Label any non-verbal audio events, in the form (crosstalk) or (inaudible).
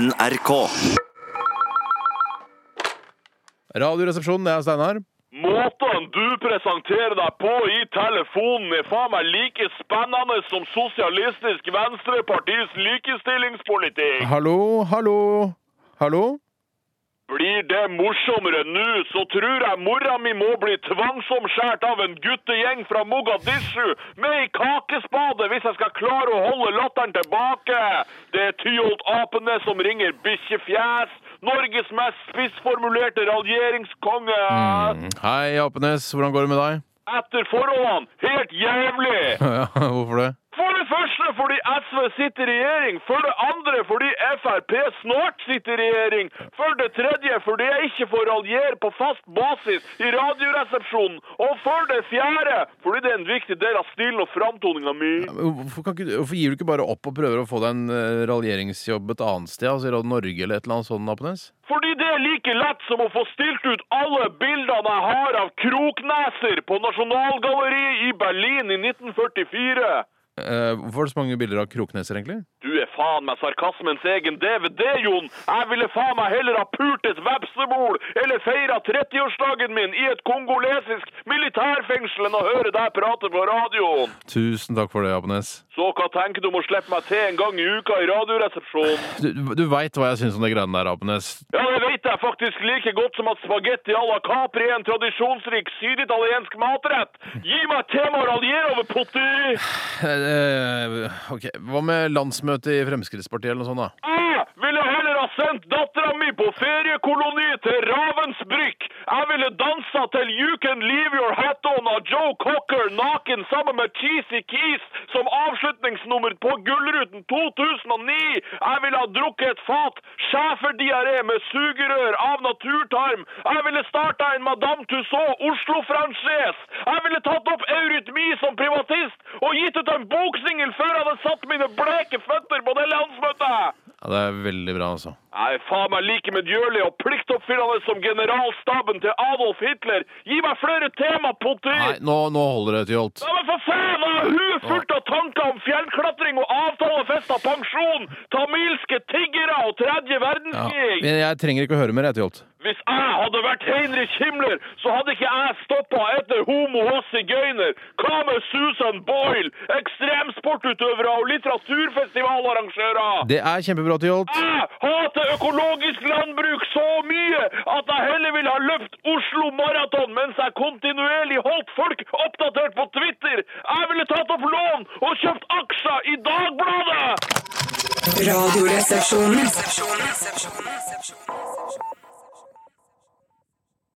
NRK. Radioresepsjonen, det er Steinar. Måten du presenterer deg på i telefonen er faen meg like spennende som Sosialistisk Venstrepartis likestillingspolitikk. Hallo, hallo, hallo? Blir det morsommere nå, så tror jeg mora mi må bli tvangsomskjært av en guttegjeng fra Mogadishu med ei kakespade hvis jeg skal klare å holde latteren tilbake. Det er Tyholt Apene som ringer bikkjefjes. Norges mest spissformulerte raljeringskonge. Hei, Apenes. Hvordan går det med deg? Etter forholdene helt jævlig. (laughs) Ja, hvorfor det? SV sitter i regjering. For det andre fordi Frp snart sitter i regjering. For det tredje fordi jeg ikke får raljere på fast basis i Radioresepsjonen. Og for det fjerde fordi det er en viktig del av stilen og framtoninga mi. Hvorfor, ikke, hvorfor gir du ikke bare opp og prøver å få deg en eh, raljeringsjobb et annet sted? Altså i Radio Norge eller et eller annet sånt, Apenes? Fordi det er like lett som å få stilt ut alle bildene jeg har av krokneser på Nasjonalgalleriet i Berlin i 1944. Eh, hvorfor er det så mange bilder av krokneser, egentlig? Faen meg sarkasmens egen DVD, Jon. Jeg ville faen meg heller ha pult et vepsebol eller feira 30-årsdagen min i et kongolesisk militærfengsel enn å høre deg prate på radioen. Tusen takk for det, Apenes. Så hva tenker du om å slippe meg til en gang i uka i Radioresepsjonen? Du, du veit hva jeg syns om de greiene der, Apenes. Ja, det vet jeg faktisk like godt som at spagetti à la Capri er en tradisjonsrik syditaliensk matrett. Gi meg tema å raljere over, Potti! Uh, ok, Hva med landsmøtet i Fremskrittspartiet eller noe sånt, da? Jeg ville heller ha sendt dattera mi på feriekoloni til Ravensbrück. Jeg ville dansa til You Can Leave Your Hat On av Joe Cocker naken sammen med Cheesy Keys som avslutningsnummer på Gullruten 2009. Jeg ville ha drukket et fat schæferdiaré med sugerør av naturtarm. Jeg ville starta en Madame Tussauds Oslo-franchise. Jeg ville tatt opp eurytmi som privatist og gitt ut en boksingel før jeg hadde satt mine bleke føtter på det landsmøtet. Ja, Det er veldig bra, altså. Jeg er faen meg like medgjørlig og pliktoppfyllende som generalstaben til Adolf Hitler. Gi meg flere tema, Potti! Nei, nå, nå holder det, Tyholt. Ja, men for faen! Jeg har huet fullt av tanker om fjellklatring og avtalefesta pensjon, tamilske tiggere og tredje verdenskrig! Ja. Men jeg trenger ikke å høre mer, jeg, Tyholt. Hvis jeg hadde vært Heinrich Himmler, så hadde ikke jeg stoppa etter homo og sigøyner. Hva med Susan Boyle, ekstremsportutøvere og litteraturfestivalarrangører? Det er kjempebra, Tyholt. Jeg hater økologisk landbruk så mye at jeg heller vil ha løpt Oslo Maraton mens jeg kontinuerlig holdt folk oppdatert på Twitter. Jeg ville tatt opp lån og kjøpt aksjer i Dagbladet! Radioresepsjonen.